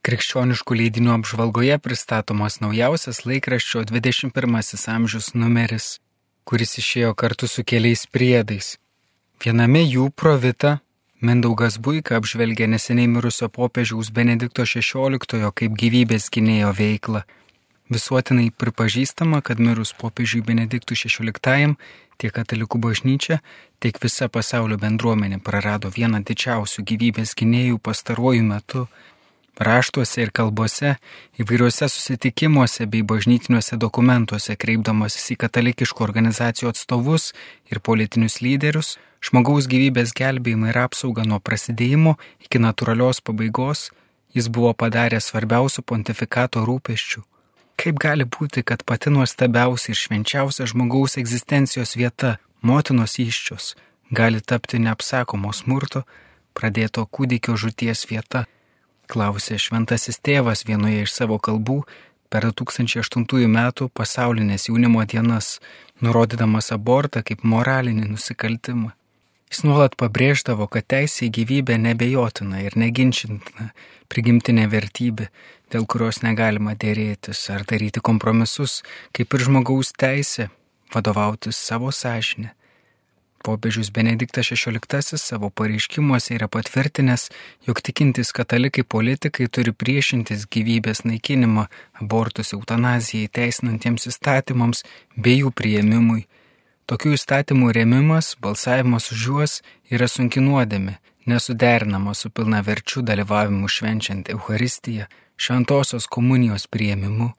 Krikščioniškų leidinių apžvalgoje pristatomas naujausias laikraščio 21 amžius numeris, kuris išėjo kartu su keliais priedais. Viename jų provita Mindaugas Buika apžvelgia neseniai mirusio popiežiaus Benedikto XVI kaip gyvybės gynėjo veiklą. Visuotinai pripažįstama, kad mirus popiežiui Benediktui XVI tiek katalikų bažnyčia, tiek visa pasaulio bendruomenė prarado vieną didžiausių gyvybės gynėjų pastaruoju metu raštuose ir kalbose, įvairiuose susitikimuose bei bažnytiniuose dokumentuose kreipdamasis į katalikiškų organizacijų atstovus ir politinius lyderius, žmogaus gyvybės gelbėjimą ir apsaugą nuo prasidėjimo iki natūralios pabaigos, jis buvo padaręs svarbiausių pontifikato rūpeščių. Kaip gali būti, kad pati nuostabiausia ir švenčiausia žmogaus egzistencijos vieta, motinos iščios, gali tapti neapsakomo smurto, pradėto kūdikio žuties vieta? Klausė šventasis tėvas vienoje iš savo kalbų per 2008 metų pasaulinės jaunimo dienas, nurodydamas abortą kaip moralinį nusikaltimą. Jis nuolat pabrėždavo, kad teisė į gyvybę nebejotina ir neginčintina prigimtinė vertybė, dėl kurios negalima dėrėtis ar daryti kompromisus, kaip ir žmogaus teisė vadovautis savo sąžinę. Popiežius Benediktas XVI savo pareiškimuose yra patvirtinęs, jog tikintis katalikai politikai turi priešintis gyvybės naikinimą, abortus, eutanazijai teisinantiems įstatymams bei jų prieimimui. Tokių įstatymų rėmimas, balsavimas už juos yra sunki nuodėmi, nesuderinama su pilna verčių dalyvavimu švenčiant Euharistiją, šventosios komunijos prieimimu.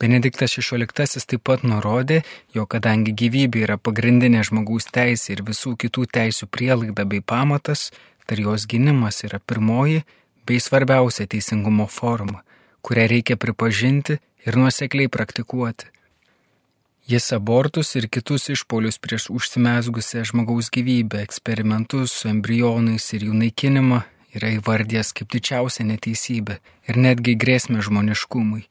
Benediktas XVI taip pat nurodė, jog kadangi gyvybė yra pagrindinė žmogaus teisė ir visų kitų teisų prielaida bei pamatas, tai jos gynimas yra pirmoji bei svarbiausia teisingumo forma, kurią reikia pripažinti ir nuosekliai praktikuoti. Jis abortus ir kitus išpolius prieš užsimesgusią žmogaus gyvybę, eksperimentus su embrionais ir jų naikinimą yra įvardęs kaip didžiausia neteisybė ir netgi grėsmė žmoniškumui.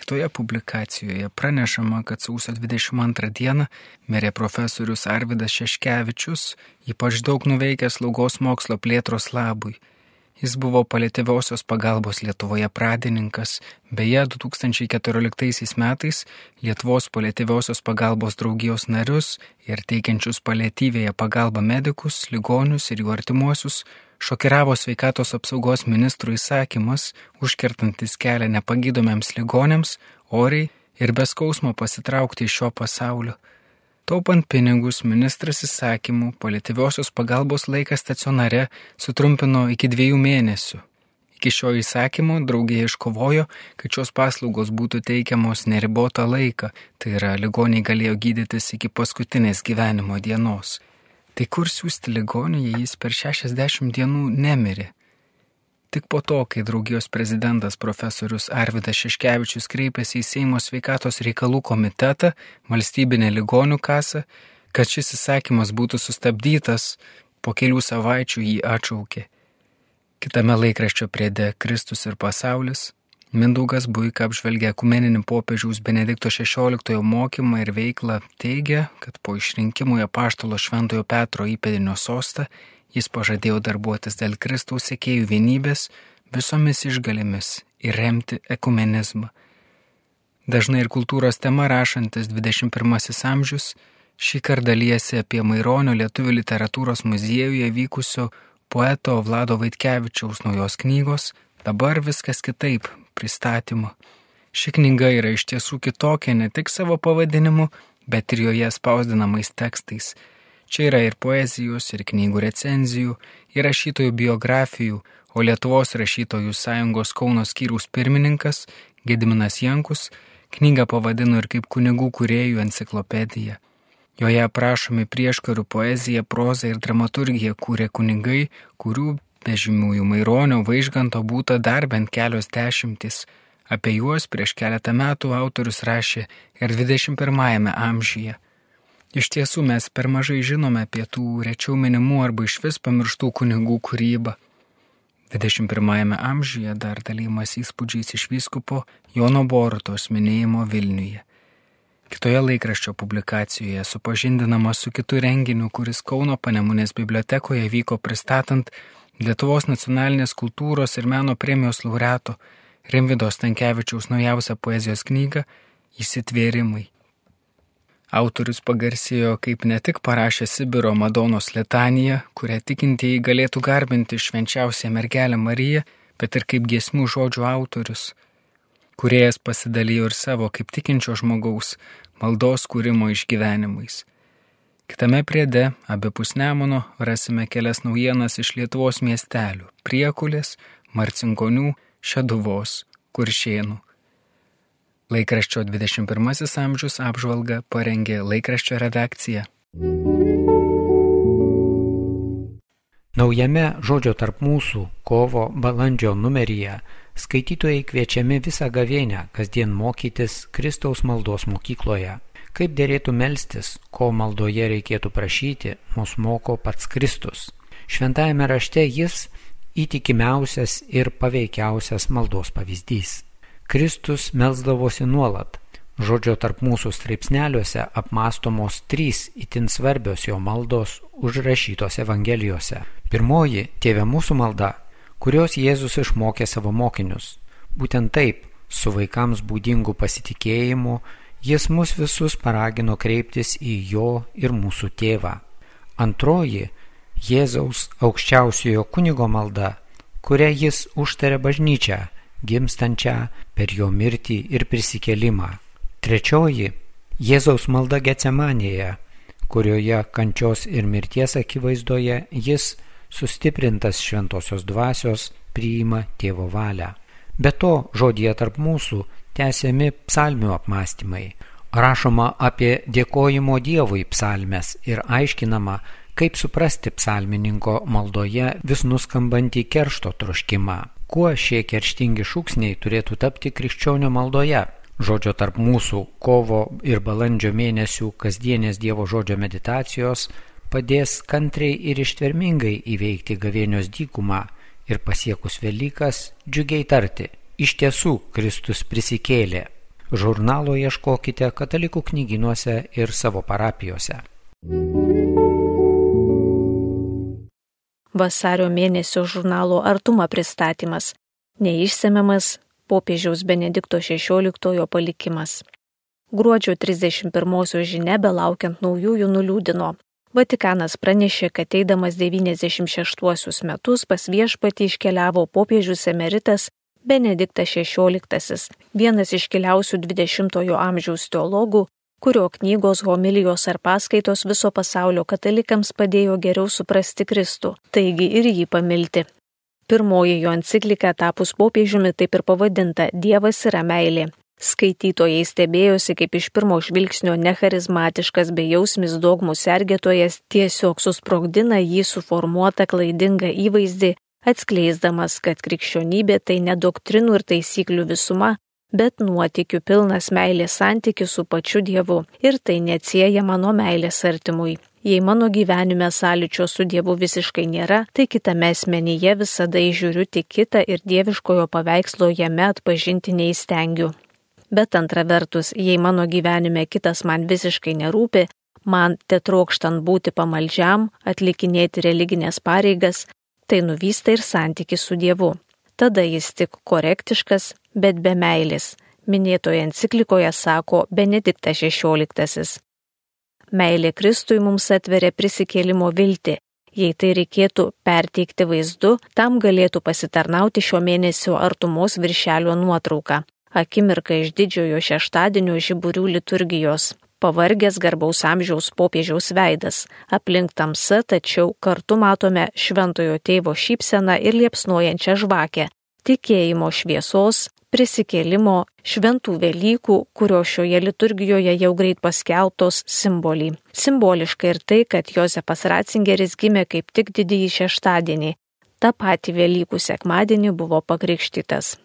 Kitoje publikacijoje pranešama, kad sausio 22 dieną mirė profesorius Arvidas Šeškevičius, ypač daug nuveikęs slaugos mokslo plėtros labui. Jis buvo palėtyviosios pagalbos Lietuvoje pradininkas, beje, 2014 metais Lietuvos palėtyviosios pagalbos draugijos narius ir teikiančius palėtyvėje pagalbą medikus, ligonius ir jų artimuosius šokiravo sveikatos apsaugos ministrų įsakymas, užkertantis kelią nepagydomiems ligonėms, oriai ir be skausmo pasitraukti iš šio pasaulio. Taupant pinigus, ministras įsakymų polityviosios pagalbos laiką stacionare sutrumpino iki dviejų mėnesių. Iki šio įsakymo draugė iškovojo, kad šios paslaugos būtų teikiamos neribotą laiką, tai yra ligoniai galėjo gydytis iki paskutinės gyvenimo dienos. Tai kur siūsti ligonį, jei jis per 60 dienų nemirė? Tik po to, kai draugijos prezidentas profesorius Arvidas Šeškevičius kreipėsi į Seimo sveikatos reikalų komitetą, valstybinę ligonių kasą, kad šis įsakymas būtų sustabdytas, po kelių savaičių jį atšaukė. Kitame laikraščio priede Kristus ir pasaulis Mindaugas Buika apžvelgia ekumeninį popiežiaus Benedikto XVI mokymą ir veiklą, teigia, kad po išrinkimo į apaštalo Šventojo Petro įpėdinio sostą jis pažadėjo darbuotis dėl Kristaus sėkėjų vienybės visomis išgalėmis ir remti ekumenizmą. Dažnai ir kultūros tema rašantis 21 amžius šį kartą dalyjasi apie Maironio lietuvių literatūros muziejuje vykusio poeto Vlado Vaitkevičiaus naujos knygos Dabar viskas kitaip pristatymo. Ši knyga yra iš tiesų kitokia ne tik savo pavadinimu, bet ir joje spausdinamais tekstais. Čia yra ir poezijos, ir knygų recenzijų, ir rašytojų biografijų, o Lietuvos rašytojų sąjungos Kauno skyriaus pirmininkas Gediminas Jankus knygą pavadino ir kaip kunigų kuriejų enciklopedija. Joje aprašomi prieškarių poezija, proza ir dramaturgija kūrė kunigai, kurių Bežymiųjų Maironio vaižganto būta dar bent kelios dešimtis. Apie juos prieš keletą metų autorius rašė ir 21-ame amžiuje. Iš tiesų mes per mažai žinome apie tų rečiau minimų arba iš vis pamirštų kunigų kūrybą. 21-ame amžiuje dar dalymas įspūdžiais iš vyskupo Jono Borutos minėjimo Vilniuje. Kitoje laikraščio publikacijoje supažindinama su kitu renginiu, kuris Kauno Panemunės bibliotekoje vyko pristatant Lietuvos nacionalinės kultūros ir meno premijos laureato Rimvido Stankievičiaus naujausią poezijos knygą Įsitvėrimai. Autorius pagarsėjo kaip ne tik parašė Sibiro Madonos litaniją, kurią tikintieji galėtų garbinti švenčiausią mergelę Mariją, bet ir kaip giesmių žodžių autorius. Kuriejas pasidalijo ir savo kaip tikinčio žmogaus maldos kūrimo išgyvenimais. Kitame priede, abipus Nemono, rasime kelias naujienas iš Lietuvos miestelių - Priekulės, Marcinkonių, Šeduvos, Kuršienų. Laikraščio 21 amžius apžvalga parengė laikraščio redakcija. Naujame žodžio tarp mūsų kovo balandžio numeryje skaitytojai kviečiami visą gavėnę kasdien mokytis Kristaus maldos mokykloje. Kaip dėrėtų melstis, ko maldoje reikėtų prašyti, mus moko pats Kristus. Šventajame rašte jis įtikimiausias ir paveikiausias maldos pavyzdys. Kristus melzdavosi nuolat. Žodžio tarp mūsų straipsneliuose apmastomos trys itin svarbios jo maldos užrašytos Evangelijose. Pirmoji - Tėve mūsų malda, kurios Jėzus išmokė savo mokinius. Būtent taip, su vaikams būdingu pasitikėjimu, jis mus visus paragino kreiptis į jo ir mūsų tėvą. Antroji - Jėzaus aukščiausiojo kunigo malda, kuria jis užtarė bažnyčią gimstančią per jo mirtį ir prisikelimą. Trečioji - Jėzaus malda Getsemanėje, kurioje kančios ir mirties akivaizdoje jis, sustiprintas šventosios dvasios, priima tėvo valią. Be to, žodėje tarp mūsų tęsiami psalmių apmąstymai. Rašoma apie dėkojimo Dievui psalmes ir aiškinama, kaip suprasti psalmininko maldoje vis nuskambantį keršto troškimą. Kuo šie kerštingi šūksniai turėtų tapti krikščionio maldoje? Žodžio tarp mūsų kovo ir balandžio mėnesių kasdienės Dievo žodžio meditacijos padės kantriai ir ištvermingai įveikti gavėnios dykumą ir pasiekus Velykas džiugiai tarti. Iš tiesų Kristus prisikėlė. Žurnalo ieškokite katalikų knyginuose ir savo parapijose. Vasario mėnesio žurnalo Artuma pristatymas, neišsemiamas popiežiaus Benedikto XVI palikimas. Gruodžio 31 žinia belaukiant naujųjų nuliūdino. Vatikanas pranešė, kad eidamas 96 metus pas viešpatį iškeliavo popiežius emeritas Benediktas XVI, vienas iškiliausių 20-ojo amžiaus teologų, kurio knygos, homilijos ar paskaitos viso pasaulio katalikams padėjo geriau suprasti Kristų, taigi ir jį pamilti. Pirmoji jo enciklika tapus popiežiumi taip ir pavadinta Dievas yra meilė. Skaitytojai stebėjosi, kaip iš pirmo žvilgsnio necharizmatiškas bejausmis dogmų sergėtojas tiesiog susprogdina jį suformuotą klaidingą įvaizdį, atskleisdamas, kad krikščionybė tai ne doktrinų ir taisyklių visuma, bet nuotikių pilnas meilės santykis su pačiu Dievu ir tai neatsieja mano meilės artimui. Jei mano gyvenime sąlyčio su Dievu visiškai nėra, tai kitame asmenyje visada įžiūriu tik kitą ir dieviškojo paveikslo jame atpažinti neįstengiu. Bet antra vertus, jei mano gyvenime kitas man visiškai nerūpi, man te trokštant būti pamaldžiam, atlikinėti religinės pareigas, tai nuvysta ir santykis su Dievu. Tada jis tik korektiškas, bet be meilės, minėtoje enciklikoje sako Benediktas XVI. Meilė Kristui mums atveria prisikėlimo viltį. Jei tai reikėtų perteikti vaizdu, tam galėtų pasitarnauti šio mėnesio artumos viršelio nuotrauka. Akimirka iš didžiojo šeštadienio žiburių liturgijos. Pavargęs garbaus amžiaus popiežiaus veidas. Aplink tamsa, tačiau kartu matome šventojo tėvo šypseną ir liepsnojančią žvakę. Tikėjimo šviesos, prisikėlimo, šventų Velykų, kurio šioje liturgijoje jau greit paskelbtos simbolį. Simboliška ir tai, kad Josepas Ratzingeris gimė kaip tik didįjį šeštadienį. Ta pati Velykų sekmadienį buvo pakrikštytas.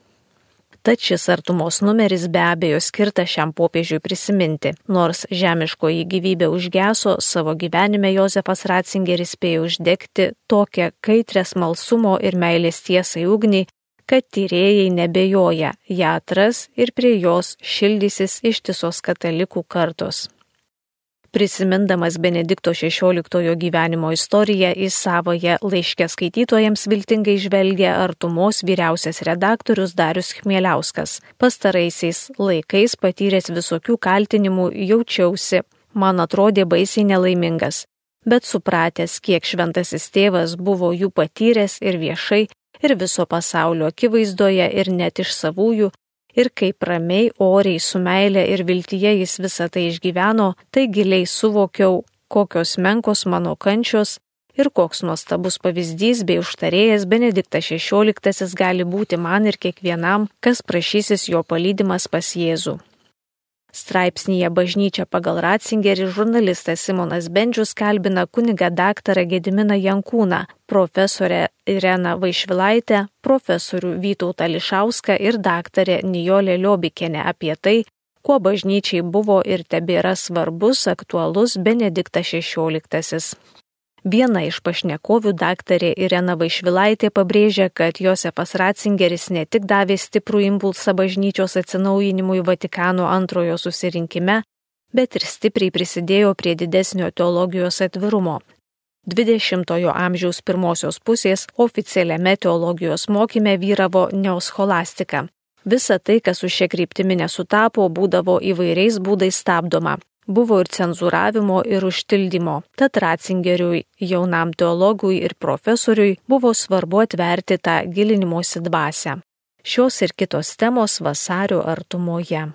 Tad šis artumos numeris be abejo skirtas šiam popiežiui prisiminti. Nors žemiškoji gyvybė užgeso, savo gyvenime Josefas Ratzingeris spėjo uždegti tokią kaitrę smalsumo ir meilės tiesai ugnį, kad tyrėjai nebejoja, ją atras ir prie jos šildysis ištisos katalikų kartos. Prisimindamas Benedikto XVI gyvenimo istoriją į savoje laiškę skaitytojams viltingai žvelgia artumos vyriausias redaktorius Darius Chmieliauskas. Pastaraisiais laikais patyręs visokių kaltinimų jaučiausi, man atrodė baisiai nelaimingas. Bet supratęs, kiek šventasis tėvas buvo jų patyręs ir viešai, ir viso pasaulio akivaizdoje, ir net iš savųjų, ir kaip ramiai, oriai, su meile ir viltyje jis visą tai išgyveno, tai giliai suvokiau, kokios menkos mano kančios ir koks nuostabus pavyzdys bei užtarėjas Benediktas XVI gali būti man ir kiekvienam, kas prašysis jo palydimas pas Jėzų. Straipsnyje Bažnyčia pagal Ratzingerį žurnalistas Simonas Bendžius kalbina kuniga daktarą Gediminą Jankūną, profesorę Ireną Vaišvilaitę, profesorių Vytautą Lišauską ir daktarę Nijolę Liobikienę apie tai, kuo bažnyčiai buvo ir tebėra svarbus, aktualus Benediktas XVI. Viena iš pašnekovių daktarė Irena Vaišvilaitė pabrėžia, kad Josefas Ratzingeris ne tik davė stiprų impulsą bažnyčios atsinaujinimui Vatikano antrojo susirinkime, bet ir stipriai prisidėjo prie didesnio teologijos atvirumo. 20-ojo amžiaus pirmosios pusės oficialiame teologijos mokyme vyravo neoscholastika. Visa tai, kas su šia kryptimi nesutapo, būdavo įvairiais būdais stabdoma buvo ir cenzuravimo ir užtildymo. Tad Ratzingeriui, jaunam teologui ir profesoriui buvo svarbu atverti tą gilinimosi dvasę. Šios ir kitos temos vasario artumoje.